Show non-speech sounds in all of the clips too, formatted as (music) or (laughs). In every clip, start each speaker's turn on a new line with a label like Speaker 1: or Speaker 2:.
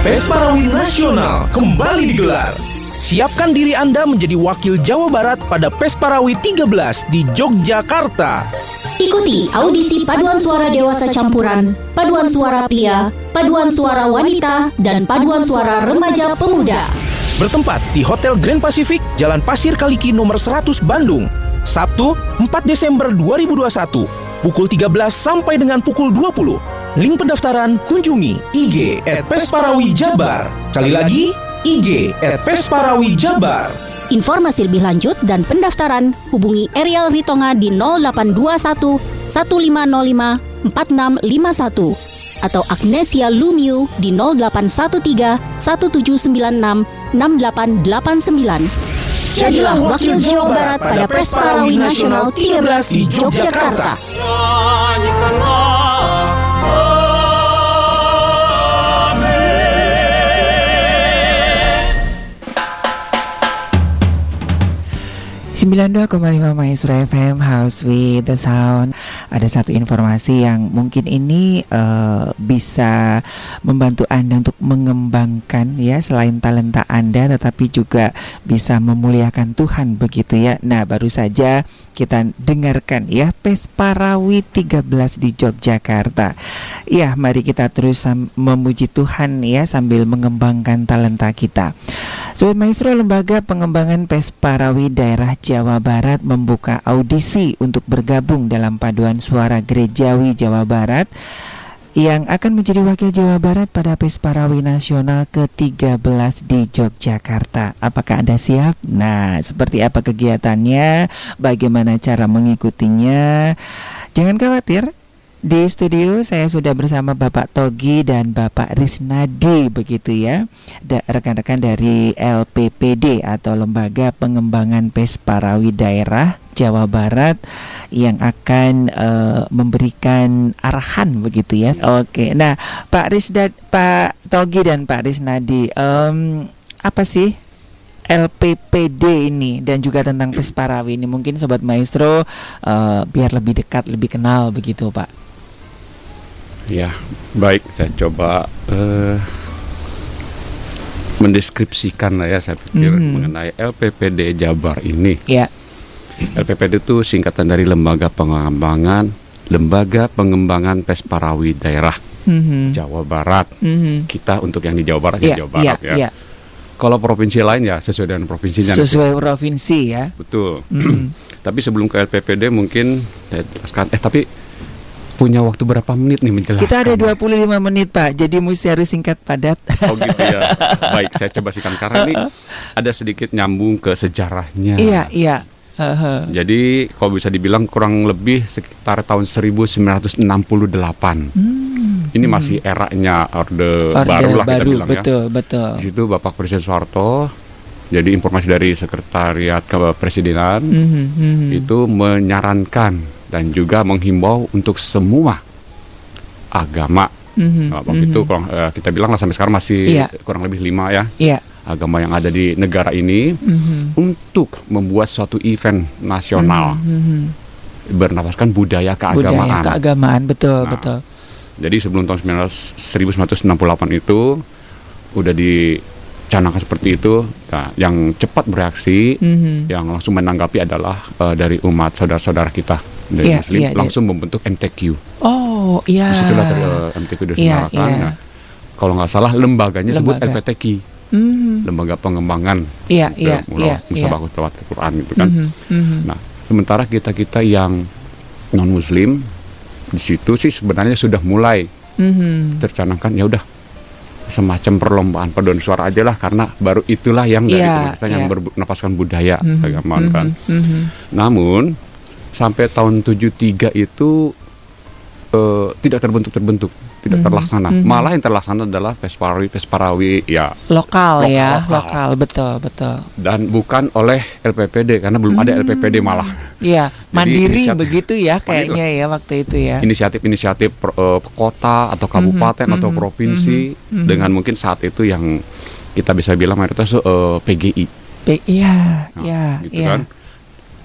Speaker 1: Pesparawi Nasional kembali digelar. Siapkan diri Anda menjadi wakil Jawa Barat pada Pesparawi 13 di Yogyakarta.
Speaker 2: Ikuti audisi paduan suara dewasa campuran, paduan suara pria, paduan suara wanita, dan paduan suara remaja pemuda.
Speaker 1: Bertempat di Hotel Grand Pacific, Jalan Pasir Kaliki nomor 100 Bandung. Sabtu 4 Desember 2021, pukul 13 sampai dengan pukul 20. Link pendaftaran kunjungi IG at Pesparawi Jabar. Sekali lagi, IG at Pesparawi Jabar.
Speaker 2: Informasi lebih lanjut dan pendaftaran hubungi Ariel Ritonga di 0821 1505 4651 atau Agnesia Lumiu di 0813 1796 6889. Jadilah wakil Jawa Barat pada Pesparawi Nasional 13 di Yogyakarta.
Speaker 3: Nyanyikanlah
Speaker 4: 92,5 Maestro FM House with the Sound. Ada satu informasi yang mungkin ini uh, bisa membantu Anda untuk mengembangkan ya Selain talenta Anda tetapi juga bisa memuliakan Tuhan begitu ya. Nah baru saja kita dengarkan ya Pesparawi 13 di Yogyakarta. Ya mari kita terus memuji Tuhan ya sambil mengembangkan talenta kita. Sobat Maestro Lembaga Pengembangan Pesparawi Daerah Jawa Barat membuka audisi untuk bergabung dalam paduan suara gerejawi Jawa Barat yang akan menjadi wakil Jawa Barat pada Pesparawi Nasional ke-13 di Yogyakarta. Apakah Anda siap? Nah, seperti apa kegiatannya? Bagaimana cara mengikutinya? Jangan khawatir, di studio saya sudah bersama Bapak Togi dan Bapak Risnadi begitu ya. Rekan-rekan dari LPPD atau Lembaga Pengembangan Pesparawi Daerah Jawa Barat yang akan uh, memberikan arahan begitu ya. Oke. Nah, Pak Risdad Pak Togi dan Pak Risnadi um, apa sih LPPD ini dan juga tentang Pesparawi ini mungkin sobat maestro uh, biar lebih dekat lebih kenal begitu Pak.
Speaker 5: Ya, baik. Saya coba uh, mendeskripsikan lah ya saya pikir mm. mengenai LPPD Jabar ini.
Speaker 4: Ya.
Speaker 5: LPPD itu singkatan dari Lembaga Pengembangan Lembaga Pengembangan Pesparawi Daerah mm-hmm. Jawa Barat. Mm-hmm. Kita untuk yang di Jawa Barat yeah, ya Jawa Barat yeah, ya. Yeah. Kalau provinsi lain ya sesuai dengan provinsinya.
Speaker 4: Sesuai nanti. provinsi ya.
Speaker 5: Betul. Mm-hmm. (clears throat) tapi sebelum ke LPPD mungkin saya jelaskan. Eh tapi punya waktu berapa menit nih menjelaskan?
Speaker 4: Kita ada 25 menit Pak, jadi mesti harus singkat padat.
Speaker 5: Oh gitu ya. (laughs) Baik, saya coba singkat karena ini ada sedikit nyambung ke sejarahnya.
Speaker 4: Iya, iya.
Speaker 5: Uh-huh. Jadi kalau bisa dibilang kurang lebih sekitar tahun 1968. Hmm. Ini masih eranya orde, orde baru lah kita bilang
Speaker 4: betul, ya. Betul,
Speaker 5: Di situ Bapak Presiden Soeharto jadi informasi dari Sekretariat Kepresidenan mm -hmm, itu menyarankan dan juga menghimbau untuk semua agama. Mm -hmm, nah, waktu itu kurang, uh, kita bilang lah sampai sekarang masih yeah. kurang lebih lima ya yeah. agama yang ada di negara ini mm -hmm. untuk membuat suatu event nasional mm -hmm. bernafaskan budaya keagamaan.
Speaker 4: Budaya keagamaan betul nah, betul.
Speaker 5: Jadi sebelum tahun 1968 itu udah di canangkan seperti itu, nah, yang cepat bereaksi, mm-hmm. yang langsung menanggapi adalah uh, dari umat saudara-saudara kita dari yeah, Muslim yeah, langsung yeah. membentuk MTQ.
Speaker 4: Oh iya. Yeah.
Speaker 5: Di situlah dari uh, eh, MTQ diselenggarakan. Yeah, yeah. Nah, kalau nggak salah lembaganya Lembaga. sebut LPTQ. Mm-hmm. Lembaga Pengembangan
Speaker 4: yeah, yeah, yeah,
Speaker 5: Musabakut yeah. Al-Quran gitu kan. Mm-hmm, mm-hmm. Nah, sementara kita-kita yang non Muslim di situ sih sebenarnya sudah mulai mm-hmm. tercanangkan ya udah semacam perlombaan paduan suara aja lah karena baru itulah yang dari yeah, yeah. yang bernapaskan budaya mm -hmm, agama mm -hmm, kan. Mm -hmm. Namun sampai tahun 73 itu uh, tidak terbentuk terbentuk tidak mm -hmm. terlaksana. Mm -hmm. Malah yang terlaksana adalah Vesparawi Vesparawi ya
Speaker 4: lokal, lokal ya, lokal. lokal betul betul.
Speaker 5: Dan bukan oleh LPPD karena belum mm -hmm. ada LPPD malah.
Speaker 4: Iya, mandiri begitu ya kayaknya ya waktu itu ya.
Speaker 5: Inisiatif-inisiatif uh, kota atau kabupaten mm -hmm. atau provinsi mm -hmm. dengan mungkin saat itu yang kita bisa bilang mayoritas uh, PGI.
Speaker 4: P iya, nah, iya, gitu iya. kan.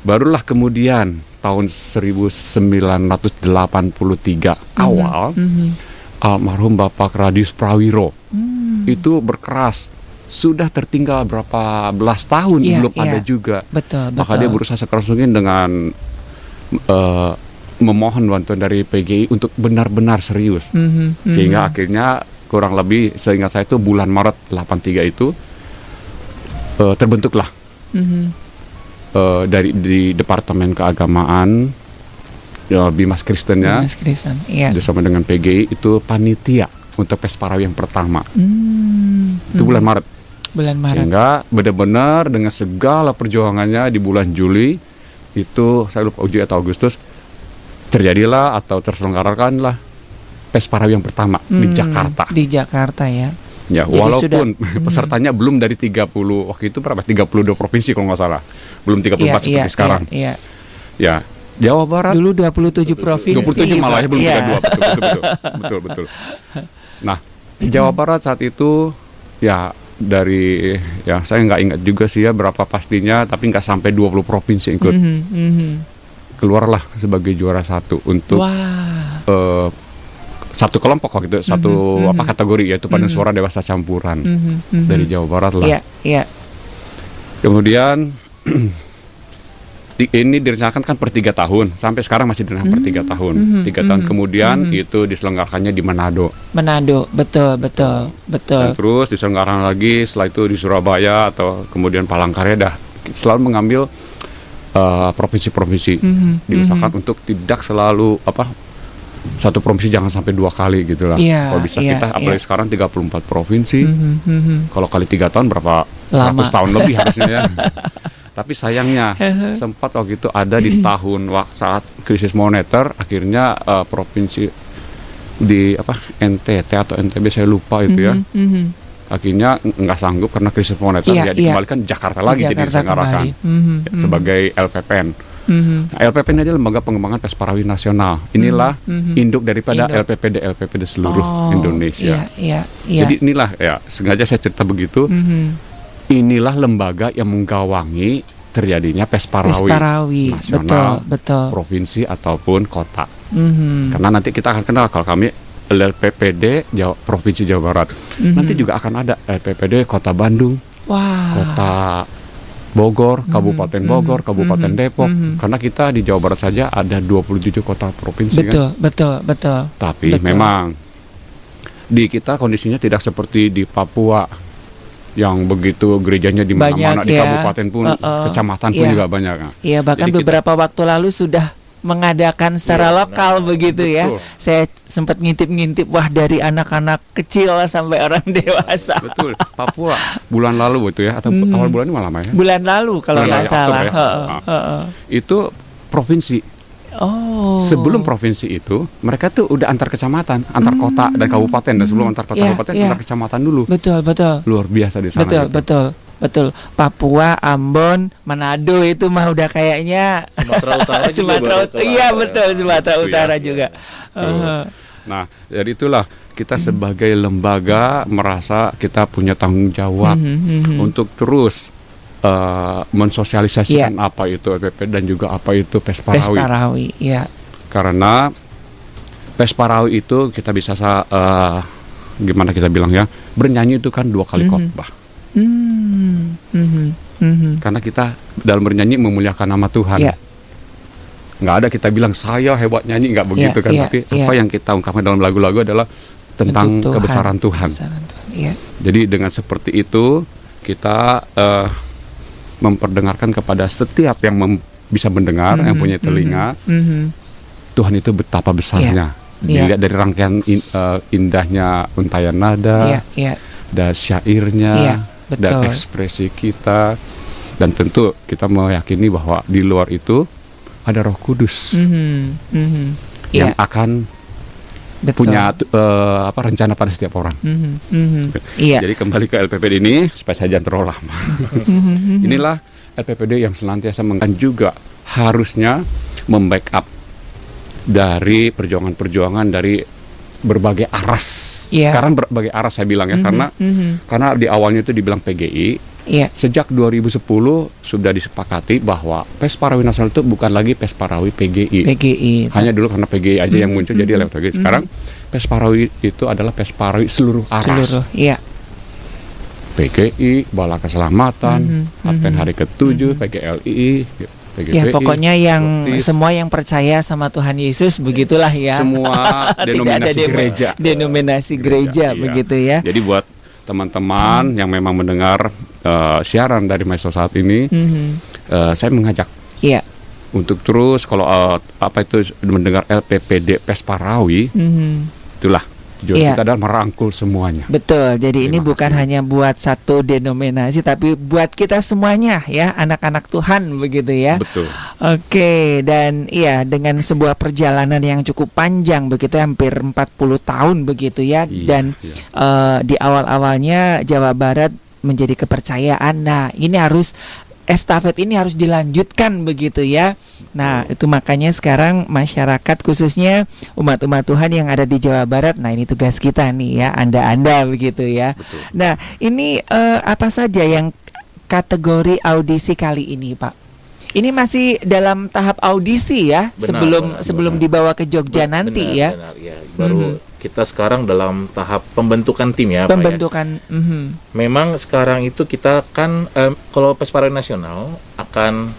Speaker 5: Barulah kemudian tahun 1983 mm -hmm. awal mm -hmm almarhum Bapak Radius Prawiro. Hmm. itu berkeras sudah tertinggal berapa belas tahun
Speaker 4: Iya,
Speaker 5: belum
Speaker 4: iya.
Speaker 5: ada juga
Speaker 4: Betul, betul.
Speaker 5: maka dia berusaha sekeras mungkin dengan eh, memohon bantuan dari PGI untuk benar-benar serius
Speaker 4: Mhm, mhm.
Speaker 5: sehingga akhirnya kurang lebih seingat saya itu bulan Maret 83 itu eh, terbentuklah
Speaker 4: Mhm.
Speaker 5: Eh, dari di Departemen Keagamaan ya, Bimas Kristen ya
Speaker 4: Mas Kristen, iya.
Speaker 5: bersama dengan PGI itu panitia untuk Pesparawi yang pertama
Speaker 4: Hmm,
Speaker 5: itu bulan Maret
Speaker 4: bulan Maret.
Speaker 5: sehingga benar-benar dengan segala perjuangannya di bulan Juli itu saya lupa Juli atau Agustus terjadilah atau terselenggarakanlah Pesparawi yang pertama di
Speaker 4: Hmm,
Speaker 5: Jakarta
Speaker 4: Di Jakarta ya.
Speaker 5: Ya
Speaker 4: Jadi
Speaker 5: walaupun
Speaker 4: sudah- (laughs) hmm.
Speaker 5: pesertanya belum dari 30 waktu itu berapa 32 provinsi kalau nggak salah belum 34 seperti
Speaker 4: iya,
Speaker 5: sekarang
Speaker 4: Iya,
Speaker 5: ya Jawa Barat
Speaker 4: Dulu 27 provinsi.
Speaker 5: 27 malah ya belum
Speaker 4: Iya.
Speaker 5: 32 betul betul betul betul betul. Nah di Jawa Barat saat itu ya dari ya saya nggak ingat juga sih ya berapa pastinya tapi nggak sampai 20 provinsi ikut
Speaker 4: Mhm, mhm.
Speaker 5: keluarlah sebagai juara satu untuk
Speaker 4: Wah.
Speaker 5: eh, satu kelompok waktu itu satu
Speaker 4: mhm.
Speaker 5: apa kategori yaitu paduan
Speaker 4: Mhm.
Speaker 5: suara dewasa campuran
Speaker 4: Mhm, mhm.
Speaker 5: dari Jawa Barat lah.
Speaker 4: Iya, iya.
Speaker 5: Kemudian (clears throat) di- ini direncanakan kan per tiga tahun sampai sekarang masih direncanakan per tiga tahun.
Speaker 4: mhm,
Speaker 5: Tiga tahun
Speaker 4: mhm,
Speaker 5: kemudian
Speaker 4: mhm.
Speaker 5: itu diselenggarakannya di Manado.
Speaker 4: Manado, betul, betul, betul.
Speaker 5: Dan terus diselenggarakan lagi setelah itu di Surabaya atau kemudian Palangkaraya dah selalu mengambil eh, provinsi-provinsi.
Speaker 4: Mhm,
Speaker 5: Diusahakan
Speaker 4: mhm.
Speaker 5: untuk tidak selalu apa satu provinsi jangan sampai dua kali gitu lah.
Speaker 4: Iya,
Speaker 5: Kalau bisa
Speaker 4: iya,
Speaker 5: kita apalagi
Speaker 4: iya.
Speaker 5: sekarang 34 provinsi.
Speaker 4: Mhm, mhm.
Speaker 5: Kalau kali tiga tahun berapa?
Speaker 4: Lama.
Speaker 5: 100 tahun lebih (laughs) harusnya ya. Tapi sayangnya sempat waktu itu ada di tahun saat krisis moneter akhirnya eh, provinsi di apa NTT atau NTB saya lupa itu ya.
Speaker 4: Mhm, mhm.
Speaker 5: Akhirnya ng- nggak sanggup karena krisis moneter
Speaker 4: Iya,
Speaker 5: ya
Speaker 4: iya.
Speaker 5: dikembalikan Jakarta lagi jadi
Speaker 4: Jakarta
Speaker 5: diselenggarakan
Speaker 4: kembali. Mhm,
Speaker 5: ya,
Speaker 4: mhm.
Speaker 5: sebagai LPPN.
Speaker 4: Mhm.
Speaker 5: Nah, LPPN adalah lembaga pengembangan Pesparawi Nasional. Inilah
Speaker 4: Mhm.
Speaker 5: induk daripada
Speaker 4: Induk.
Speaker 5: LPPD LPPD seluruh
Speaker 4: Oh,
Speaker 5: Indonesia.
Speaker 4: Iya, iya, iya.
Speaker 5: Jadi inilah ya sengaja saya cerita begitu.
Speaker 4: Mhm.
Speaker 5: inilah lembaga yang menggawangi terjadinya Pesparawi,
Speaker 4: Pesparawi, betul,
Speaker 5: nasional,
Speaker 4: betul.
Speaker 5: provinsi ataupun kota.
Speaker 4: Mhm.
Speaker 5: Karena nanti kita akan kenal kalau kami LPPD Jawa, Provinsi Jawa Barat.
Speaker 4: Mhm.
Speaker 5: Nanti juga akan ada LPPD Kota Bandung,
Speaker 4: Wah.
Speaker 5: Kota Bogor, Kabupaten
Speaker 4: mhm,
Speaker 5: Bogor, Kabupaten
Speaker 4: mhm,
Speaker 5: Depok.
Speaker 4: mhm.
Speaker 5: Karena kita di Jawa Barat saja ada 27 kota provinsi kan.
Speaker 4: Betul, betul, betul.
Speaker 5: Tapi
Speaker 4: Betul.
Speaker 5: memang di kita kondisinya tidak seperti di Papua yang begitu gerejanya di mana-mana
Speaker 4: Banyak
Speaker 5: di
Speaker 4: ya.
Speaker 5: kabupaten pun,
Speaker 4: Uh-uh.
Speaker 5: kecamatan pun
Speaker 4: Iya.
Speaker 5: juga banyak.
Speaker 4: Iya, bahkan
Speaker 5: Jadi kita-
Speaker 4: beberapa waktu lalu sudah mengadakan secara
Speaker 5: Iya,
Speaker 4: lokal
Speaker 5: nah,
Speaker 4: begitu ya.
Speaker 5: betul.
Speaker 4: Saya sempat ngintip-ngintip wah dari anak-anak kecil sampai orang dewasa.
Speaker 5: Betul, Papua bulan lalu itu ya atau
Speaker 4: Hmm.
Speaker 5: awal bulan ini malah ya.
Speaker 4: Bulan lalu kalau nggak salah.
Speaker 5: Ya.
Speaker 4: Heeh,
Speaker 5: Ah.
Speaker 4: heeh.
Speaker 5: Itu provinsi.
Speaker 4: Oh.
Speaker 5: Sebelum provinsi itu, mereka tuh udah antar kecamatan, antar kota dan kabupaten dan sebelum antar kota
Speaker 4: Iya,
Speaker 5: kabupaten
Speaker 4: iya.
Speaker 5: antar kecamatan dulu.
Speaker 4: Betul, betul.
Speaker 5: Luar biasa di sana.
Speaker 4: Betul,
Speaker 5: gitu.
Speaker 4: betul. Betul. Papua, Ambon, Manado itu mah udah kayaknya
Speaker 3: Sumatera (laughs) Utara juga
Speaker 4: Sumatera Iya,
Speaker 3: ya.
Speaker 4: betul, Sumatera
Speaker 5: ya.
Speaker 4: Utara juga.
Speaker 5: Tuh.
Speaker 4: Heeh.
Speaker 5: Nah, dari itulah kita sebagai lembaga merasa kita punya tanggung jawab
Speaker 4: Mhm, mhm.
Speaker 5: untuk terus eh, mensosialisasikan
Speaker 4: Iya.
Speaker 5: apa itu LPP dan juga apa itu Pesparawi.
Speaker 4: Pesparawi, ya.
Speaker 5: Karena Pesparawi itu kita bisa sa- eh, gimana kita bilang ya, bernyanyi itu kan dua kali
Speaker 4: Mhm.
Speaker 5: khotbah.
Speaker 4: Hmm, mhm, mhm.
Speaker 5: Karena kita dalam bernyanyi memuliakan nama Tuhan.
Speaker 4: Iya.
Speaker 5: Nggak ada kita bilang saya hebat nyanyi nggak begitu
Speaker 4: Iya,
Speaker 5: kan,
Speaker 4: iya,
Speaker 5: tapi
Speaker 4: iya.
Speaker 5: apa yang kita ungkapkan dalam lagu-lagu adalah tentang
Speaker 4: Tuhan.
Speaker 5: kebesaran Tuhan.
Speaker 4: Kebesaran Tuhan, iya.
Speaker 5: Jadi dengan seperti itu kita eh, memperdengarkan kepada setiap yang mem- bisa mendengar, yang
Speaker 4: Mhm,
Speaker 5: punya telinga,
Speaker 4: mhm, mhm.
Speaker 5: Tuhan itu betapa besarnya.
Speaker 4: Iya.
Speaker 5: Dilihat dari rangkaian in- eh, indahnya untayan nada,
Speaker 4: Iya, iya,
Speaker 5: dan syairnya,
Speaker 4: Iya,
Speaker 5: dan
Speaker 4: betul.
Speaker 5: ekspresi kita, dan tentu kita meyakini bahwa di luar itu ada Roh Kudus
Speaker 4: Mhm, mhm.
Speaker 5: yang
Speaker 4: Iya,
Speaker 5: akan
Speaker 4: betul.
Speaker 5: punya eh, apa rencana pada setiap orang.
Speaker 4: Mhm, mhm. Iya.
Speaker 5: Jadi kembali ke LPPD ini supaya saya jangan terlalu lama.
Speaker 4: Mhm, mhm. (laughs)
Speaker 5: Inilah LPPD yang senantiasa mengkan juga harusnya membackup dari perjuangan-perjuangan dari berbagai aras.
Speaker 4: Iya.
Speaker 5: Sekarang berbagai aras saya bilang ya
Speaker 4: Mhm,
Speaker 5: karena
Speaker 4: mhm.
Speaker 5: karena di awalnya itu dibilang PGI,
Speaker 4: Iya.
Speaker 5: sejak 2010 sudah disepakati bahwa Pesparawi Nasional itu bukan lagi Pesparawi PGI.
Speaker 4: PGI.
Speaker 5: Hanya dulu karena PGI aja yang muncul jadi
Speaker 4: mhm,
Speaker 5: lewat PGI. Sekarang Pesparawi itu adalah Pesparawi seluruh aras.
Speaker 4: seluruh. Iya.
Speaker 5: PGI, Bala Keselamatan,
Speaker 4: Mhm,
Speaker 5: Advent
Speaker 4: mhm,
Speaker 5: Hari Ketujuh,
Speaker 4: mhm.
Speaker 5: PGLI, PGPI,
Speaker 4: Ya pokoknya yang
Speaker 5: Baptis,
Speaker 4: semua yang percaya sama Tuhan Yesus begitulah ya.
Speaker 5: semua (laughs)
Speaker 4: Tidak ada
Speaker 5: denominasi
Speaker 4: dem-
Speaker 5: gereja.
Speaker 4: Denominasi gereja,
Speaker 5: iya.
Speaker 4: begitu ya.
Speaker 5: Jadi buat teman-teman yang memang mendengar eh, siaran dari Maestro saat ini,
Speaker 4: Mhm.
Speaker 5: eh, saya mengajak
Speaker 4: Iya.
Speaker 5: untuk terus kalau eh, apa itu mendengar LPPD Pesparawi,
Speaker 4: Mhm.
Speaker 5: itulah tujuan
Speaker 4: Iya.
Speaker 5: kita adalah merangkul semuanya.
Speaker 4: Betul. Jadi ini
Speaker 5: Terima
Speaker 4: bukan
Speaker 5: kasih.
Speaker 4: hanya buat satu denominasi tapi buat kita semuanya ya, anak-anak Tuhan begitu ya.
Speaker 5: Betul.
Speaker 4: Oke, dan iya dengan sebuah perjalanan yang cukup panjang begitu hampir 40 tahun begitu ya
Speaker 5: Iya,
Speaker 4: dan
Speaker 5: iya.
Speaker 4: eh, di awal-awalnya Jawa Barat menjadi kepercayaan. Nah, ini harus estafet ini harus dilanjutkan begitu ya. Nah, itu makanya sekarang masyarakat khususnya umat-umat Tuhan yang ada di Jawa Barat, nah ini tugas kita nih ya, Anda-anda begitu ya.
Speaker 5: Betul.
Speaker 4: Nah, ini eh, apa saja yang kategori audisi kali ini, Pak? Ini masih dalam tahap audisi ya,
Speaker 3: Benar,
Speaker 4: sebelum
Speaker 3: benar,
Speaker 4: sebelum
Speaker 3: benar.
Speaker 4: dibawa ke Jogja nanti
Speaker 3: Benar,
Speaker 4: ya.
Speaker 3: benar, ya. Baru
Speaker 4: Mhm.
Speaker 3: Kita sekarang dalam tahap pembentukan tim ya, Pak ya.
Speaker 4: Pembentukan mhm.
Speaker 3: Memang sekarang itu kita kan em, kalau Pesparawi Nasional akan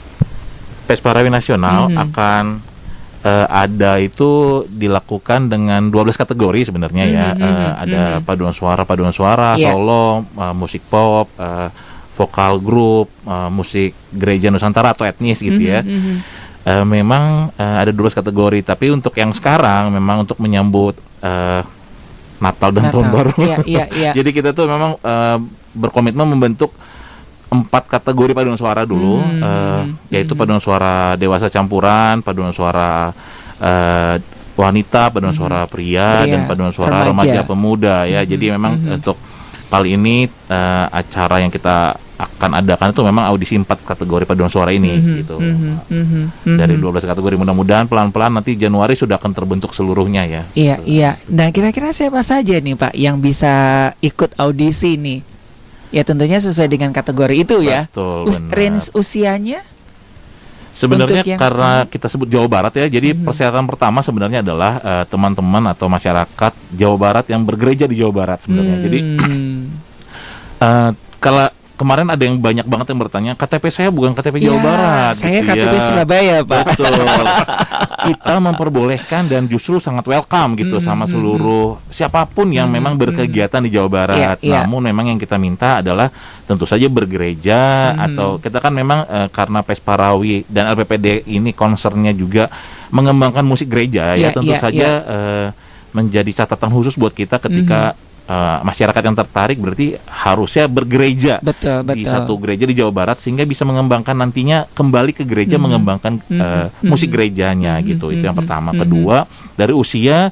Speaker 3: Pesparawi Nasional
Speaker 4: Mhm.
Speaker 3: akan eh, ada itu dilakukan dengan 12 kategori sebenarnya ya.
Speaker 4: Mhm,
Speaker 3: Eh,
Speaker 4: mhm,
Speaker 3: ada
Speaker 4: mhm.
Speaker 3: paduan suara, paduan suara,
Speaker 4: Iya.
Speaker 3: solo, eh, musik pop, eh, vokal grup, eh, musik gereja Nusantara atau etnis gitu ya.
Speaker 4: Mhm, mhm.
Speaker 3: Eh, memang eh, ada 12 kategori, tapi untuk yang sekarang memang untuk menyambut eh, Natal dan Tahun
Speaker 4: Natal.
Speaker 3: Baru.
Speaker 4: Iya, iya, iya. (laughs)
Speaker 3: Jadi kita tuh memang eh, berkomitmen membentuk empat kategori paduan suara dulu,
Speaker 4: Hmm,
Speaker 3: eh, yaitu
Speaker 4: hmm.
Speaker 3: paduan suara dewasa campuran, paduan suara eh, wanita, paduan suara
Speaker 4: Pria,
Speaker 3: pria, dan paduan suara
Speaker 4: remaja.
Speaker 3: remaja, pemuda ya.
Speaker 4: Hmm,
Speaker 3: Jadi memang
Speaker 4: hmm.
Speaker 3: untuk kali ini eh, acara yang kita akan adakan itu memang audisi empat kategori paduan suara ini
Speaker 4: Mhm,
Speaker 3: gitu.
Speaker 4: mhm, mhm, mhm.
Speaker 3: Dari 12 kategori mudah-mudahan pelan-pelan nanti Januari sudah akan terbentuk seluruhnya ya.
Speaker 4: Iya, iya. Nah, kira-kira siapa saja nih, Pak, yang bisa ikut audisi nih? Ya tentunya sesuai dengan kategori itu ya.
Speaker 3: Betul,
Speaker 4: Us-
Speaker 3: benar.
Speaker 4: range usianya?
Speaker 3: Sebenarnya
Speaker 4: yang-
Speaker 3: karena kita sebut Jawa Barat ya, jadi
Speaker 4: Mhm.
Speaker 3: persyaratan pertama sebenarnya adalah eh, teman-teman atau masyarakat Jawa Barat yang bergereja di Jawa Barat sebenarnya. Jadi
Speaker 4: Hmm.
Speaker 3: eh, kalau kemarin ada yang banyak banget yang bertanya, KTP saya bukan KTP Jawa
Speaker 4: Ya,
Speaker 3: Barat.
Speaker 4: Saya
Speaker 3: gitu
Speaker 4: KTP
Speaker 3: ya.
Speaker 4: Surabaya, Pak.
Speaker 3: Betul. (laughs) Kita memperbolehkan dan justru sangat welcome gitu
Speaker 4: Mhm,
Speaker 3: sama
Speaker 4: mhm.
Speaker 3: seluruh siapa pun yang
Speaker 4: Mhm,
Speaker 3: memang berkegiatan di Jawa Barat.
Speaker 4: Iya, iya.
Speaker 3: Namun memang yang kita minta adalah tentu saja bergereja
Speaker 4: Mhm.
Speaker 3: atau kita kan memang eh, karena Pesparawi dan LPPD ini concernnya juga mengembangkan musik gereja
Speaker 4: Iya,
Speaker 3: ya tentu
Speaker 4: iya,
Speaker 3: saja eh, menjadi catatan khusus buat kita ketika
Speaker 4: Mhm.
Speaker 3: Eh, masyarakat yang tertarik berarti harusnya bergereja
Speaker 4: Betul, betul.
Speaker 3: di satu gereja di Jawa Barat sehingga bisa mengembangkan nantinya kembali ke gereja
Speaker 4: Mhm.
Speaker 3: mengembangkan
Speaker 4: Mhm.
Speaker 3: eh,
Speaker 4: Mhm.
Speaker 3: musik gerejanya
Speaker 4: Mhm.
Speaker 3: gitu itu yang
Speaker 4: Mhm.
Speaker 3: pertama
Speaker 4: Mhm.
Speaker 3: kedua dari usia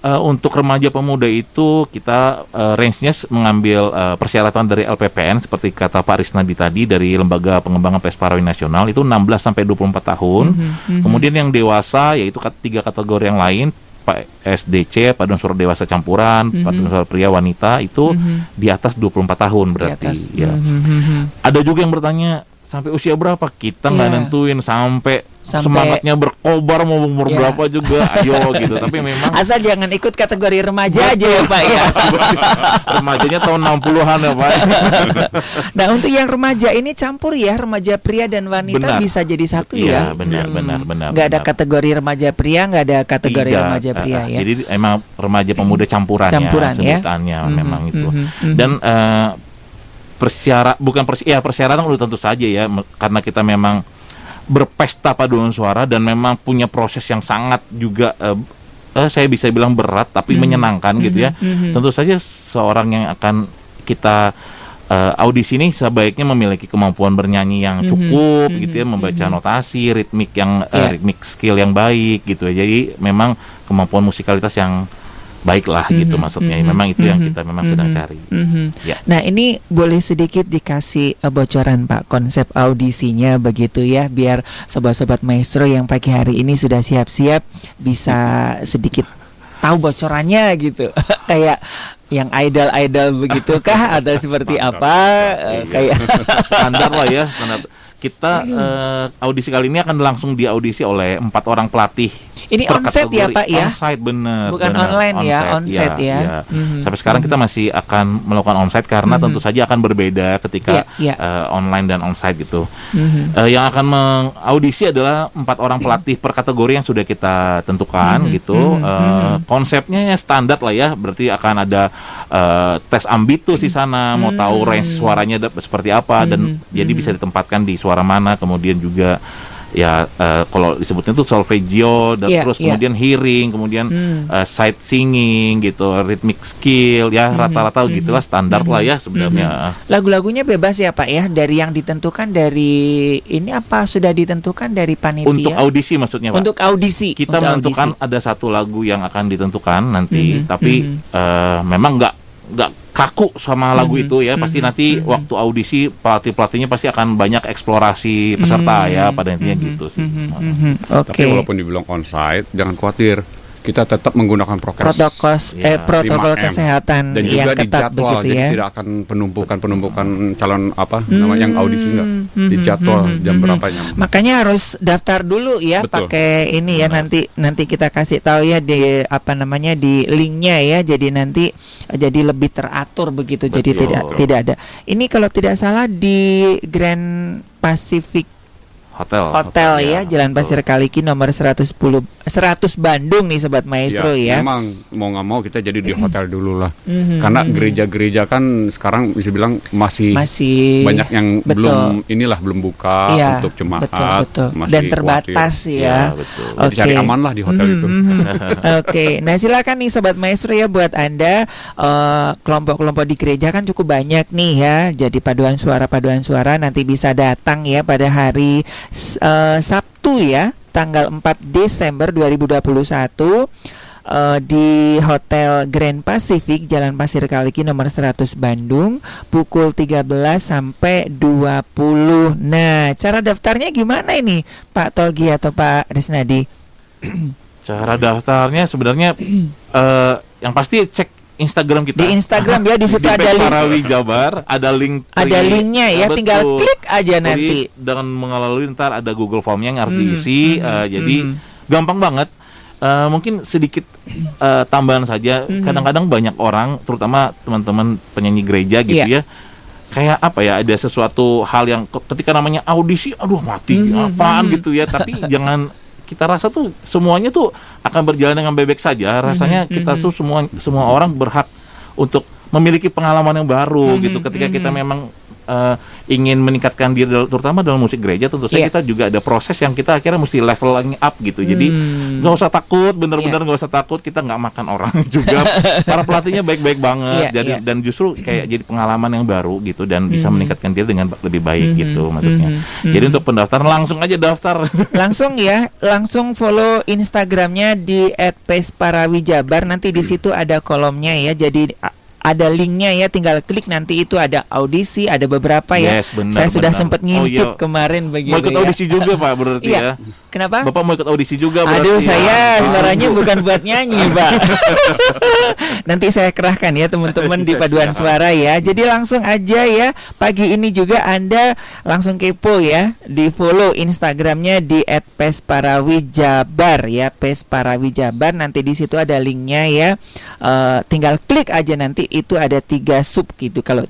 Speaker 3: eh, untuk remaja pemuda itu kita eh, range-nya mengambil eh, persyaratan dari LPPN seperti kata Pak Risnadi tadi dari Lembaga Pengembangan Pesparawi Nasional itu 16 sampai 24 tahun
Speaker 4: Mhm, mhm.
Speaker 3: kemudian yang dewasa yaitu tiga kategori yang lain Pak SDC paduan suara dewasa campuran
Speaker 4: Mhm.
Speaker 3: paduan suara pria wanita itu
Speaker 4: Mhm.
Speaker 3: di atas 24 tahun
Speaker 4: Di
Speaker 3: berarti
Speaker 4: atas.
Speaker 3: ya
Speaker 4: Mhm, mhm.
Speaker 3: ada juga yang bertanya sampai usia berapa kita nggak
Speaker 4: Iya.
Speaker 3: nentuin sampai,
Speaker 4: Sampai-
Speaker 3: semangatnya berkobar mau umur
Speaker 4: Iya.
Speaker 3: berapa juga ayo gitu tapi (laughs) memang
Speaker 4: Asal jangan ikut kategori remaja aja ya, Pak ya. (laughs)
Speaker 3: remajanya tahun 60-an ya Pak (laughs)
Speaker 4: Nah, untuk yang remaja ini campur ya, remaja pria dan wanita
Speaker 3: Benar.
Speaker 4: bisa jadi satu
Speaker 3: Iya,
Speaker 4: ya.
Speaker 3: benar, benar, benar,
Speaker 4: Nggak ada kategori remaja pria, nggak ada kategori
Speaker 3: Tidak,
Speaker 4: remaja
Speaker 3: eh,
Speaker 4: pria
Speaker 3: eh,
Speaker 4: ya.
Speaker 3: jadi emang remaja pemuda campuran,
Speaker 4: Campuran, ya.
Speaker 3: ya sebutannya
Speaker 4: Mhm,
Speaker 3: memang itu
Speaker 4: mhm, mhm.
Speaker 3: dan eh, persyarat bukan pers ya persyaratan udah tentu saja ya karena kita memang berpesta paduan suara dan memang punya proses yang sangat juga eh, eh, saya bisa bilang berat tapi
Speaker 4: Mhm,
Speaker 3: menyenangkan gitu ya
Speaker 4: mhm, mhm.
Speaker 3: tentu saja seorang yang akan kita eh, audisi ini sebaiknya memiliki kemampuan bernyanyi yang
Speaker 4: Mhm,
Speaker 3: cukup
Speaker 4: mhm,
Speaker 3: gitu ya membaca
Speaker 4: mhm.
Speaker 3: notasi ritmik yang eh,
Speaker 4: Iya.
Speaker 3: ritmik skill yang baik gitu ya jadi memang kemampuan musikalitas yang baik lah gitu
Speaker 4: Mhm,
Speaker 3: maksudnya.
Speaker 4: mhm,
Speaker 3: memang itu yang
Speaker 4: mhm,
Speaker 3: kita memang sedang
Speaker 4: mhm,
Speaker 3: cari.
Speaker 4: mhm.
Speaker 3: Ya.
Speaker 4: Nah ini boleh sedikit dikasih eh, bocoran Pak konsep audisinya begitu ya biar sobat-sobat maestro yang pagi hari ini sudah siap-siap bisa sedikit tahu bocorannya gitu. (laughs) Kayak yang idol-idol begitukah atau seperti apa? Eh,
Speaker 3: Iya.
Speaker 4: kayak (laughs)
Speaker 3: standar lah ya standar. Kita eh, audisi kali ini akan langsung diaudisi oleh empat orang pelatih
Speaker 4: Ini onsite ya. Pak, ya?
Speaker 3: Onsite bener.
Speaker 4: Bukan
Speaker 3: bener.
Speaker 4: online ya, onsite ya.
Speaker 3: iya.
Speaker 4: Mhm,
Speaker 3: Sampai sekarang kita masih akan melakukan onsite karena
Speaker 4: Mhm.
Speaker 3: tentu saja akan berbeda ketika
Speaker 4: Iya, iya.
Speaker 3: eh, online dan onsite gitu.
Speaker 4: Mhm.
Speaker 3: Eh, yang akan mengaudisi adalah empat orang pelatih per kategori yang sudah kita tentukan
Speaker 4: Mhm,
Speaker 3: gitu.
Speaker 4: mhm,
Speaker 3: Eh,
Speaker 4: mhm.
Speaker 3: Konsepnya ya standar lah ya, berarti akan ada eh, tes ambitus di sana, mau tahu range suaranya seperti apa dan
Speaker 4: Mhm,
Speaker 3: jadi bisa ditempatkan di suara mana, kemudian juga ya eh, kalau disebutnya tuh solfeggio dan
Speaker 4: Iya,
Speaker 3: terus
Speaker 4: iya.
Speaker 3: kemudian hearing, kemudian
Speaker 4: Hmm.
Speaker 3: eh, sight singing gitu, rhythmic skill ya rata-rata gitulah standar lah ya sebenarnya.
Speaker 4: Lagu-lagunya bebas ya Pak ya dari yang ditentukan dari ini apa sudah ditentukan dari panitia
Speaker 3: Untuk audisi maksudnya Pak.
Speaker 4: Untuk audisi
Speaker 3: kita
Speaker 4: Untuk
Speaker 3: menentukan
Speaker 4: audisi.
Speaker 3: ada satu lagu yang akan ditentukan nanti,
Speaker 4: Mhm,
Speaker 3: tapi
Speaker 4: mhm.
Speaker 3: eh, memang nggak nggak kaku sama lagu
Speaker 4: Mhm,
Speaker 3: itu ya. Pasti
Speaker 4: mhm,
Speaker 3: nanti
Speaker 4: mhm.
Speaker 3: waktu audisi pelatih pelatihnya pasti akan banyak eksplorasi peserta
Speaker 4: Mhm,
Speaker 3: ya pada intinya
Speaker 4: mhm,
Speaker 3: gitu sih.
Speaker 4: mhm, mhm. Oke.
Speaker 5: Tapi walaupun dibilang onsite, jangan khawatir. Kita tetap menggunakan prokes.
Speaker 4: protokol eh
Speaker 3: Ya,
Speaker 4: protokol
Speaker 5: 5M.
Speaker 4: kesehatan
Speaker 5: dan
Speaker 4: yang
Speaker 5: juga
Speaker 4: ketat
Speaker 5: dijadwal
Speaker 4: begitu
Speaker 5: jadi
Speaker 4: ya.
Speaker 5: tidak akan penumpukan penumpukan calon apa namanya yang audisi enggak
Speaker 4: Hmm,
Speaker 5: dijadwal
Speaker 4: hmm,
Speaker 5: jam
Speaker 4: hmm,
Speaker 5: berapanya
Speaker 4: Makanya harus daftar dulu ya
Speaker 5: Betul.
Speaker 4: pakai ini ya
Speaker 3: Benar.
Speaker 4: nanti nanti kita kasih tahu ya di apa namanya di linknya ya jadi nanti jadi lebih teratur begitu jadi
Speaker 3: Betul.
Speaker 4: tidak tidak ada. Ini kalau tidak salah di Grand Pacific
Speaker 3: Hotel.
Speaker 4: Hotel ya, Jalan
Speaker 3: betul.
Speaker 4: Pasir Kaliki nomor 110 100 Bandung nih sobat maestro ya.
Speaker 5: memang mau nggak mau kita jadi di hotel dulu lah
Speaker 4: Mhm,
Speaker 5: karena
Speaker 4: mhm.
Speaker 5: gereja-gereja kan sekarang bisa bilang masih,
Speaker 4: masih
Speaker 5: banyak yang
Speaker 4: betul.
Speaker 5: belum inilah belum buka
Speaker 4: Iya,
Speaker 5: untuk jemaat
Speaker 4: betul betul
Speaker 5: masih
Speaker 4: dan terbatas
Speaker 5: khawatir.
Speaker 4: ya.
Speaker 3: Ya, betul.
Speaker 5: Jadi cari
Speaker 4: Oke.
Speaker 5: aman lah di hotel itu
Speaker 4: Mhm, mhm. Oke, nah silakan nih sobat maestro ya buat anda eh, kelompok-kelompok di gereja kan cukup banyak nih ya. Jadi paduan suara paduan suara nanti bisa datang ya pada hari eh, Sabtu ya, tanggal 4 Desember 2021 eh, di Hotel Grand Pacific Jalan Pasir Kaliki nomor 100 Bandung pukul 13 sampai 20. Nah, cara daftarnya gimana ini Pak Togi atau Pak Risnadi?
Speaker 3: Cara daftarnya sebenarnya (clears throat) eh, yang pasti cek Instagram kita.
Speaker 4: Di Instagram ya di situ (laughs)
Speaker 3: Di
Speaker 4: ada link
Speaker 3: Parawi Jabar, ada link
Speaker 4: ada linknya ya,
Speaker 3: Betul.
Speaker 4: tinggal klik aja
Speaker 3: Jadi
Speaker 4: nanti.
Speaker 3: dengan mengalami ntar ada Google Formnya yang harus
Speaker 4: Mhm,
Speaker 3: diisi,
Speaker 4: mhm,
Speaker 3: eh, jadi
Speaker 4: mhm.
Speaker 3: gampang banget. Eh, mungkin sedikit eh, tambahan saja.
Speaker 4: Mhm.
Speaker 3: Kadang-kadang banyak orang, terutama teman-teman penyanyi gereja gitu
Speaker 4: Iya.
Speaker 3: ya, kayak apa ya? Ada sesuatu hal yang ke- ketika namanya audisi, aduh mati,
Speaker 4: Mhm,
Speaker 3: apaan
Speaker 4: mhm.
Speaker 3: gitu ya. Tapi (laughs) jangan kita rasa tuh semuanya tuh akan berjalan dengan bebek saja. Rasanya
Speaker 4: Mhm,
Speaker 3: kita
Speaker 4: mhm.
Speaker 3: tuh semua semua orang berhak untuk memiliki pengalaman yang baru
Speaker 4: Mhm,
Speaker 3: gitu. Ketika kita
Speaker 4: mhm.
Speaker 3: memang eh, ingin meningkatkan diri terutama dalam musik gereja tentu saja
Speaker 4: Iya.
Speaker 3: kita juga ada proses yang kita akhirnya mesti leveling up gitu jadi
Speaker 4: Hmm.
Speaker 3: nggak usah takut bener-bener
Speaker 4: Iya.
Speaker 3: nggak usah takut kita nggak makan orang (laughs) juga para pelatihnya baik-baik banget
Speaker 4: Iya,
Speaker 3: jadi
Speaker 4: iya.
Speaker 3: dan justru kayak jadi pengalaman yang baru gitu dan bisa
Speaker 4: Mhm.
Speaker 3: meningkatkan diri dengan lebih baik
Speaker 4: Mhm,
Speaker 3: gitu maksudnya
Speaker 4: mhm,
Speaker 3: jadi
Speaker 4: mhm.
Speaker 3: untuk pendaftaran langsung aja daftar (laughs)
Speaker 4: langsung ya, langsung follow Instagramnya di @pesparawijabar. Nanti di situ ada kolomnya ya. Jadi ada linknya ya, tinggal klik nanti itu ada audisi, ada beberapa ya.
Speaker 3: Yes, benar,
Speaker 4: Saya sudah
Speaker 3: benar.
Speaker 4: sempat
Speaker 3: Oh,
Speaker 4: ngintip
Speaker 3: iya.
Speaker 4: kemarin begitu
Speaker 3: mau ikut
Speaker 4: ya.
Speaker 3: audisi juga pak berarti
Speaker 4: Iya.
Speaker 3: ya
Speaker 4: Kenapa?
Speaker 3: bapak mau ikut audisi juga berarti
Speaker 4: Aduh
Speaker 3: ya?
Speaker 4: saya
Speaker 3: Ah.
Speaker 4: suaranya bukan buat nyanyi pak (laughs) Nanti saya kerahkan ya teman-teman di paduan suara ya Jadi langsung aja ya Pagi ini juga Anda langsung kepo ya Di follow Instagramnya di @pesparawijabar ya Pesparawijabar Nanti di situ ada linknya ya Eh, Tinggal klik aja nanti itu ada tiga sub gitu Kalau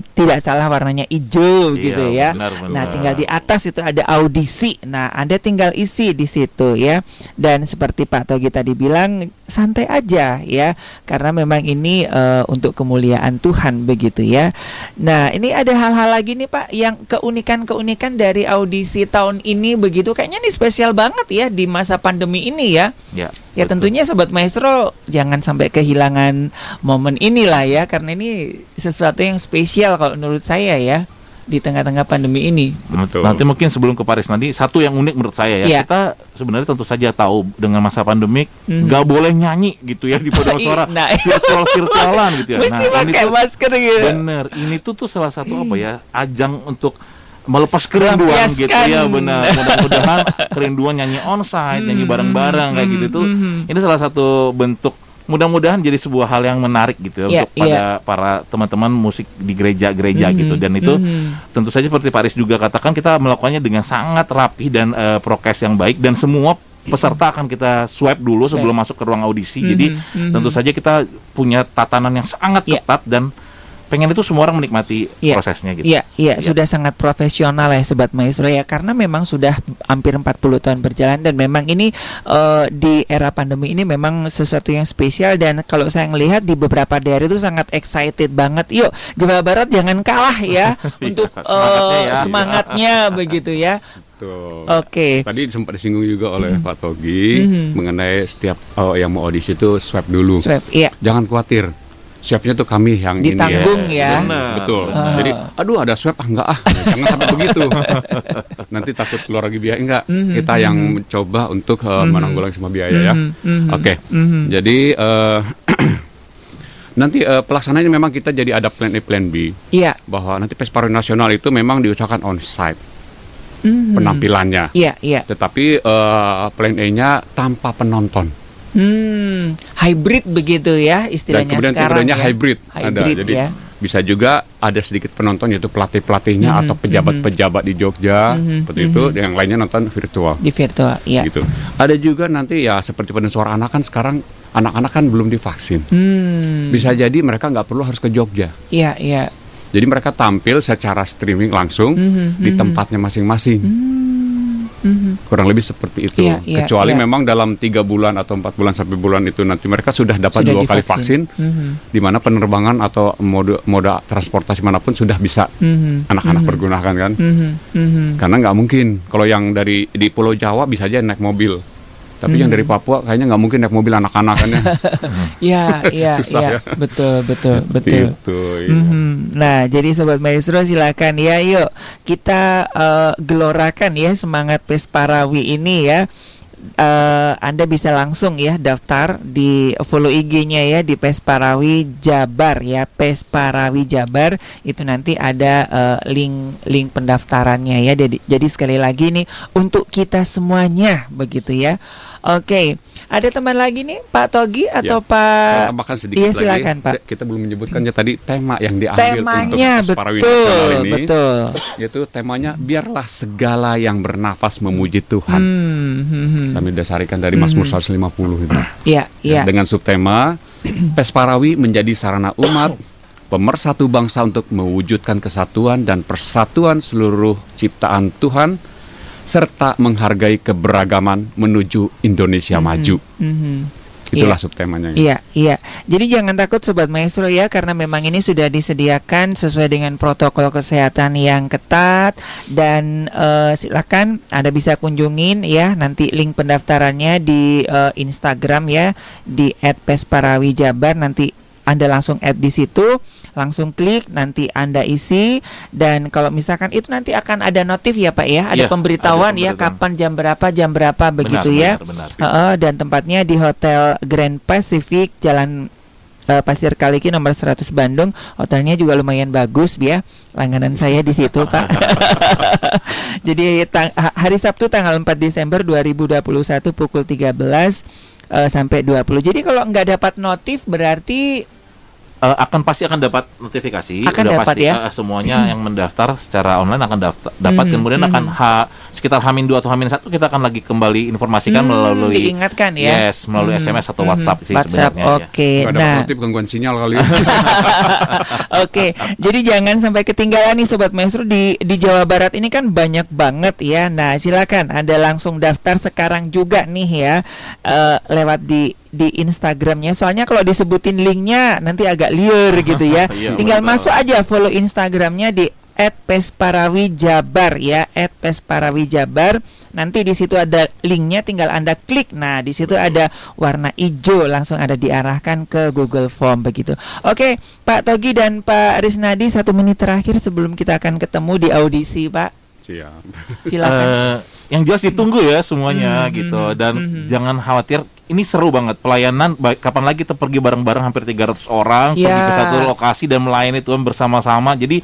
Speaker 4: tidak salah warnanya hijau
Speaker 3: Iya,
Speaker 4: gitu ya
Speaker 3: benar, benar.
Speaker 4: Nah tinggal di atas itu ada audisi. Nah, Anda tinggal isi di situ ya. Dan seperti Pak Togi tadi bilang, santai aja ya, karena memang ini eh, untuk kemuliaan Tuhan begitu ya. Nah, ini ada hal-hal lagi nih Pak yang keunikan-keunikan dari audisi tahun ini begitu. Kayaknya ini spesial banget ya di masa pandemi ini ya.
Speaker 3: ya
Speaker 4: Ya
Speaker 3: betul.
Speaker 4: tentunya sobat maestro jangan sampai kehilangan momen inilah ya karena ini sesuatu yang spesial kalau menurut saya ya di tengah-tengah pandemi ini.
Speaker 3: Nanti,
Speaker 5: Betul.
Speaker 3: nanti mungkin sebelum ke Paris nanti satu yang unik menurut saya ya
Speaker 4: Iya.
Speaker 3: kita sebenarnya tentu saja tahu dengan masa pandemik
Speaker 4: Mhm.
Speaker 3: nggak boleh nyanyi gitu ya di (laughs) paduan suara
Speaker 4: Nah,
Speaker 3: virtual virtualan gitu ya.
Speaker 4: Mesti
Speaker 3: nah ini
Speaker 4: pakai
Speaker 3: tuh
Speaker 4: masker gitu.
Speaker 3: bener ini tuh tuh salah satu apa ya ajang untuk melepas kerinduan gitu ya benar mudah-mudahan kerinduan nyanyi onsite nyanyi bareng-bareng kayak gitu tuh
Speaker 4: Mhm.
Speaker 3: ini salah satu bentuk mudah-mudahan jadi sebuah hal yang menarik gitu ya
Speaker 4: Iya,
Speaker 3: untuk pada para teman-teman musik di gereja-gereja
Speaker 4: Mhm,
Speaker 3: gitu dan itu
Speaker 4: mhm.
Speaker 3: tentu saja seperti Pak Aris juga katakan kita melakukannya dengan sangat rapi dan eh, prokes yang baik dan semua peserta akan kita swab dulu
Speaker 4: Swab.
Speaker 3: sebelum masuk ke ruang audisi.
Speaker 4: Mhm,
Speaker 3: Jadi
Speaker 4: mhm.
Speaker 3: tentu saja kita punya tatanan yang sangat
Speaker 4: Iya.
Speaker 3: ketat dan pengen itu semua orang menikmati
Speaker 4: Iya.
Speaker 3: prosesnya gitu.
Speaker 4: Iya, iya,
Speaker 3: Iya.
Speaker 4: sudah sangat profesional ya Sobat Maestro ya karena memang sudah hampir 40 tahun berjalan dan memang ini eh, di era pandemi ini memang sesuatu yang spesial dan kalau saya melihat di beberapa daerah itu sangat excited banget. Yuk, Jawa Barat jangan kalah ya (laughs) untuk
Speaker 3: semangatnya
Speaker 4: eh,
Speaker 3: ya.
Speaker 4: semangatnya (laughs) begitu ya. Oke.
Speaker 5: Tadi sempat disinggung juga oleh Pak Togi
Speaker 4: Mhm.
Speaker 5: mengenai setiap oh, yang mau audisi itu swab dulu.
Speaker 4: Swab, iya.
Speaker 5: Jangan khawatir. Swabnya tuh kami yang
Speaker 4: Ditanggung
Speaker 5: ini.
Speaker 4: ya.
Speaker 3: Benar,
Speaker 5: Betul.
Speaker 3: benar.
Speaker 5: Jadi, aduh ada swab ah enggak ah. Jangan sampai begitu. (laughs) Nanti takut keluar lagi biaya enggak.
Speaker 4: Mhm,
Speaker 5: Kita yang mencoba untuk uh, menanggulangi semua biaya ya.
Speaker 4: Mhm, mhm,
Speaker 5: Oke.
Speaker 4: mhm.
Speaker 5: Jadi eh, (clears throat) nanti eh, pelaksanaannya memang kita jadi ada plan A plan B
Speaker 4: Iya.
Speaker 5: bahwa nanti Pesparo Nasional itu memang diusahakan on site
Speaker 4: Mhm.
Speaker 5: penampilannya.
Speaker 4: Iya, iya.
Speaker 5: Tetapi eh, plan A-nya tanpa penonton.
Speaker 4: Hmm, hybrid begitu ya
Speaker 5: Dan
Speaker 4: istilahnya
Speaker 5: kemudian
Speaker 4: sekarang
Speaker 5: kemudiannya
Speaker 4: ya.
Speaker 5: hybrid, ada.
Speaker 4: Hybrid
Speaker 5: Jadi
Speaker 4: ya.
Speaker 5: bisa juga ada sedikit penonton yaitu pelatih-pelatihnya
Speaker 4: Mhm,
Speaker 5: atau pejabat-pejabat di Jogja
Speaker 4: Mhm,
Speaker 5: seperti itu, yang lainnya nonton virtual.
Speaker 4: di virtual, ya.
Speaker 5: Gitu. Ada juga nanti ya seperti pada suara anak kan sekarang anak-anak kan belum divaksin.
Speaker 4: Hmm.
Speaker 5: Bisa jadi mereka nggak perlu harus ke Jogja.
Speaker 4: Iya, iya.
Speaker 5: Jadi mereka tampil secara streaming langsung
Speaker 4: Mhm,
Speaker 5: di
Speaker 4: mhm.
Speaker 5: tempatnya masing-masing.
Speaker 4: Mhm.
Speaker 5: Kurang lebih seperti itu.
Speaker 4: Iya, iya,
Speaker 5: Kecuali
Speaker 4: iya.
Speaker 5: memang dalam tiga bulan atau empat bulan sampai bulan itu nanti mereka sudah dapat
Speaker 4: Sudah
Speaker 5: dua kali vaksin,
Speaker 4: divaksin. Mhm,
Speaker 5: di mana penerbangan atau mode moda transportasi mana pun sudah bisa
Speaker 4: mhm,
Speaker 5: anak-anak
Speaker 4: mhm,
Speaker 5: pergunakan kan.
Speaker 4: mhm, mhm.
Speaker 5: Karena nggak mungkin kalau yang dari di Pulau Jawa bisa aja naik mobil. Tapi yang
Speaker 4: Mhm.
Speaker 5: dari Papua kayaknya nggak mungkin naik mobil anak-anak kan ya. (laughs)
Speaker 4: Iya, iya, (laughs)
Speaker 5: Susah
Speaker 4: iya.
Speaker 5: ya.
Speaker 4: Betul, betul, betul.
Speaker 5: Gitu, iya.
Speaker 4: Mhm. Nah, jadi sobat maestro silakan ya, yuk kita eh, gelorakan ya semangat Pesparawi ini ya. Eh, anda bisa langsung ya daftar di follow IG-nya ya di Pesparawi Jabar ya Pesparawi Jabar. Itu nanti ada eh, link link pendaftarannya ya. Jadi jadi sekali lagi nih untuk kita semuanya begitu ya. Oke ada teman lagi nih Pak Togi atau
Speaker 5: Ya,
Speaker 4: Pak
Speaker 5: Tambahkan sedikit
Speaker 4: iya,
Speaker 5: lagi.
Speaker 4: silakan, Pak.
Speaker 5: Kita belum menyebutkannya tadi tema yang diambil
Speaker 4: temanya
Speaker 5: untuk Pesparawi
Speaker 4: betul
Speaker 5: ini.
Speaker 4: betul
Speaker 5: Yaitu temanya biarlah segala yang bernafas memuji Tuhan.
Speaker 4: hmm, hmm, hmm.
Speaker 5: Kami dasarikan dari Mazmur 150 itu.
Speaker 4: ya ya
Speaker 5: Dengan subtema Pesparawi menjadi sarana umat pemersatu bangsa untuk mewujudkan kesatuan dan persatuan seluruh ciptaan Tuhan serta menghargai keberagaman menuju Indonesia maju.
Speaker 4: Mhm.
Speaker 5: Itulah
Speaker 4: Iya.
Speaker 5: subtemanya.
Speaker 4: Iya, iya. Jadi jangan takut sobat maestro ya karena memang ini sudah disediakan sesuai dengan protokol kesehatan yang ketat dan eh, silakan Anda bisa kunjungin ya nanti link pendaftarannya di eh, Instagram ya di @pesparawijabar nanti anda langsung add di situ, langsung klik, nanti Anda isi dan kalau misalkan itu nanti akan ada notif ya Pak ya, ada
Speaker 3: Iya,
Speaker 4: pemberitahuan
Speaker 3: ada
Speaker 4: ya
Speaker 3: pemberitahuan.
Speaker 4: kapan jam berapa jam berapa begitu ya.
Speaker 3: benar, benar.
Speaker 4: Heeh, dan tempatnya di Hotel Grand Pacific Jalan eh, Pasir Kaliki nomor 100 Bandung. Hotelnya juga lumayan bagus ya. Langganan saya di situ, (laughs) Pak. (laughs) Jadi tang- hari Sabtu tanggal 4 Desember 2021 pukul 13 eh, sampai 20. Jadi kalau nggak dapat notif berarti
Speaker 3: Eh, akan pasti akan dapat notifikasi
Speaker 4: Akan
Speaker 3: udah
Speaker 4: dapat
Speaker 3: pasti
Speaker 4: ya?
Speaker 3: eh, semuanya yang mendaftar secara online akan daftar, dapat
Speaker 4: Mhm,
Speaker 3: kemudian akan H sekitar Hamin 2 atau Hamin 1 kita akan lagi kembali informasikan
Speaker 4: Hmm,
Speaker 3: melalui
Speaker 4: diingatkan ya.
Speaker 3: Yes, melalui
Speaker 4: Mhm,
Speaker 3: SMS atau
Speaker 4: mhm.
Speaker 3: WhatsApp sih
Speaker 4: WhatsApp,
Speaker 3: sebenarnya ya.
Speaker 4: Oke.
Speaker 5: Nggak dapat
Speaker 4: Nah,
Speaker 5: notif gangguan sinyal kali. (laughs)
Speaker 4: Oke, jadi jangan sampai ketinggalan nih sobat maestro di di Jawa Barat ini kan banyak banget ya. Nah, silakan Anda langsung daftar sekarang juga nih ya eh, lewat di di Instagramnya. Soalnya kalau disebutin linknya nanti agak liar gitu ya. (laughs)
Speaker 3: Iya,
Speaker 4: Tinggal
Speaker 3: betul.
Speaker 4: masuk aja follow Instagramnya di @pesparawijabar ya @pesparawijabar. Nanti di situ ada linknya, tinggal anda klik. Nah, di situ ada warna hijau, langsung ada diarahkan ke Google Form begitu. Oke, Pak Togi dan Pak Risnadi satu menit terakhir sebelum kita akan ketemu di audisi, Pak.
Speaker 5: Siap.
Speaker 4: Silakan.
Speaker 3: Eh, yang jelas ditunggu ya semuanya
Speaker 4: Mhm,
Speaker 3: gitu
Speaker 4: mhm,
Speaker 3: dan
Speaker 4: mhm.
Speaker 3: jangan khawatir ini seru banget pelayanan baik kapan lagi kita pergi bareng-bareng hampir 300 orang pergi
Speaker 4: Ya.
Speaker 3: ke satu lokasi dan melayani Tuhan bersama-sama jadi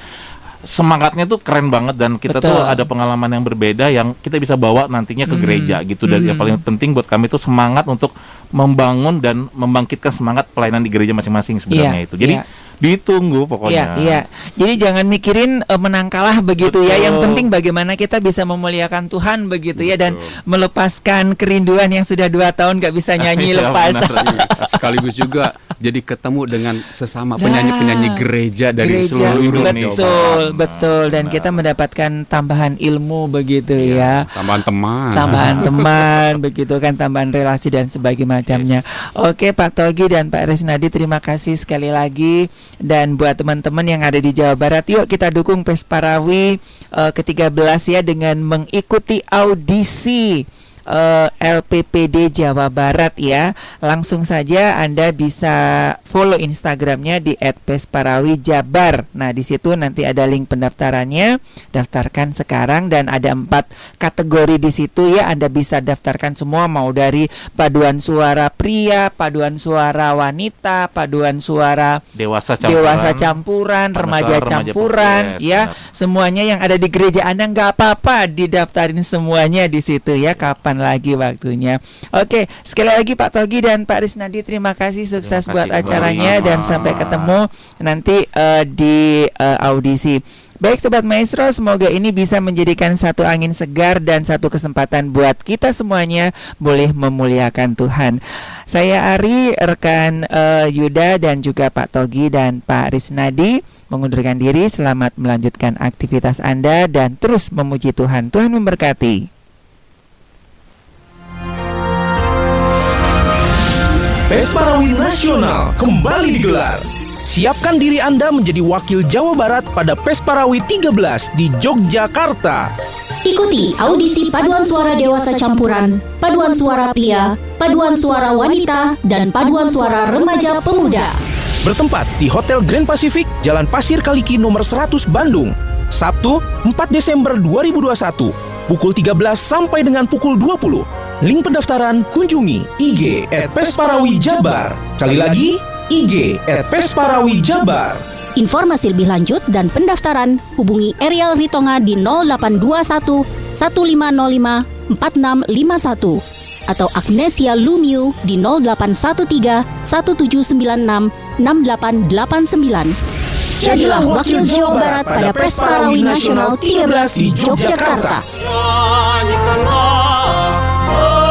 Speaker 3: semangatnya tuh keren banget dan kita
Speaker 4: Betul.
Speaker 3: tuh ada pengalaman yang berbeda yang kita bisa bawa nantinya ke
Speaker 4: Mhm.
Speaker 3: gereja gitu dan yang
Speaker 4: Mhm.
Speaker 3: paling penting buat kami itu semangat untuk membangun dan membangkitkan semangat pelayanan di gereja masing-masing sebenarnya
Speaker 4: Iya,
Speaker 3: itu jadi
Speaker 4: iya.
Speaker 3: Ditunggu pokoknya.
Speaker 4: Iya, iya. Jadi jangan mikirin uh, menang kalah begitu ya.
Speaker 3: Betul.
Speaker 4: Yang penting bagaimana kita bisa memuliakan Tuhan begitu ya dan
Speaker 5: Betul.
Speaker 4: melepaskan kerinduan yang sudah dua tahun nggak bisa (laughs) nyanyi
Speaker 3: Iya,
Speaker 4: lepas.
Speaker 3: benar.
Speaker 5: Iya, (laughs) sekaligus juga jadi ketemu dengan sesama penyanyi-penyanyi gereja dari
Speaker 4: Gereja,
Speaker 5: seluruh
Speaker 3: Indonesia.
Speaker 4: betul, betul dan
Speaker 3: Nah.
Speaker 4: kita mendapatkan tambahan ilmu begitu ya.
Speaker 5: Barat. Tambahan teman.
Speaker 4: Tambahan (laughs) teman begitu kan tambahan relasi dan sebagainya macamnya. Oke Pak Togi dan Pak Resnadi terima kasih sekali lagi dan buat teman-teman yang ada di Jawa Barat yuk kita dukung Pesparawi eh, ke-13 ya dengan mengikuti audisi eh, LPPD Jawa Barat ya. Langsung saja Anda bisa follow Instagramnya di @pesparawijabar. Nah di situ nanti ada link pendaftarannya. Daftarkan sekarang dan ada empat kategori di situ ya. Anda bisa daftarkan semua mau dari paduan suara pria, paduan suara wanita, paduan suara
Speaker 3: Dewasa campuran.
Speaker 4: dewasa campuran, remaja
Speaker 3: remaja
Speaker 4: campuran,
Speaker 3: yes,
Speaker 4: ya
Speaker 3: benar.
Speaker 4: semuanya yang ada di gereja Anda nggak apa-apa didaftarin semuanya di situ ya. Kapan lagi waktunya? Oke, sekali lagi Pak Togi dan Pak Risnadi terima kasih sukses
Speaker 3: kasih
Speaker 4: buat acaranya dan
Speaker 5: Sama-sama.
Speaker 4: sampai ketemu nanti eh, di eh, audisi. Baik Sobat Maestro, semoga ini bisa menjadikan satu angin segar dan satu kesempatan buat kita semuanya boleh memuliakan Tuhan. Saya Ari, rekan eh, Yuda dan juga Pak Togi dan Pak Risnadi mengundurkan diri. Selamat melanjutkan aktivitas Anda dan terus memuji Tuhan. Tuhan memberkati.
Speaker 1: Pesparawi Nasional kembali digelar. Siapkan diri Anda menjadi wakil Jawa Barat pada Pesparawi 13 di Yogyakarta.
Speaker 2: Ikuti audisi paduan suara dewasa campuran, paduan suara pria, paduan suara wanita, dan paduan suara remaja pemuda.
Speaker 1: Bertempat di Hotel Grand Pacific, Jalan Pasir Kaliki nomor 100 Bandung. Sabtu, 4 Desember 2021, pukul 13 sampai dengan pukul 20. Link pendaftaran kunjungi IG at Pesparawi Jabar. Sekali lagi, IG at Pesparawi Jabar.
Speaker 2: Informasi lebih lanjut dan pendaftaran hubungi Ariel Ritonga di 0821 1505 4651 atau Agnesia Lumiu di 0813 1796 6889. Jadilah wakil Jawa Barat pada Pesparawi Nasional 13 di Yogyakarta.
Speaker 6: Nyanyikanlah Oh.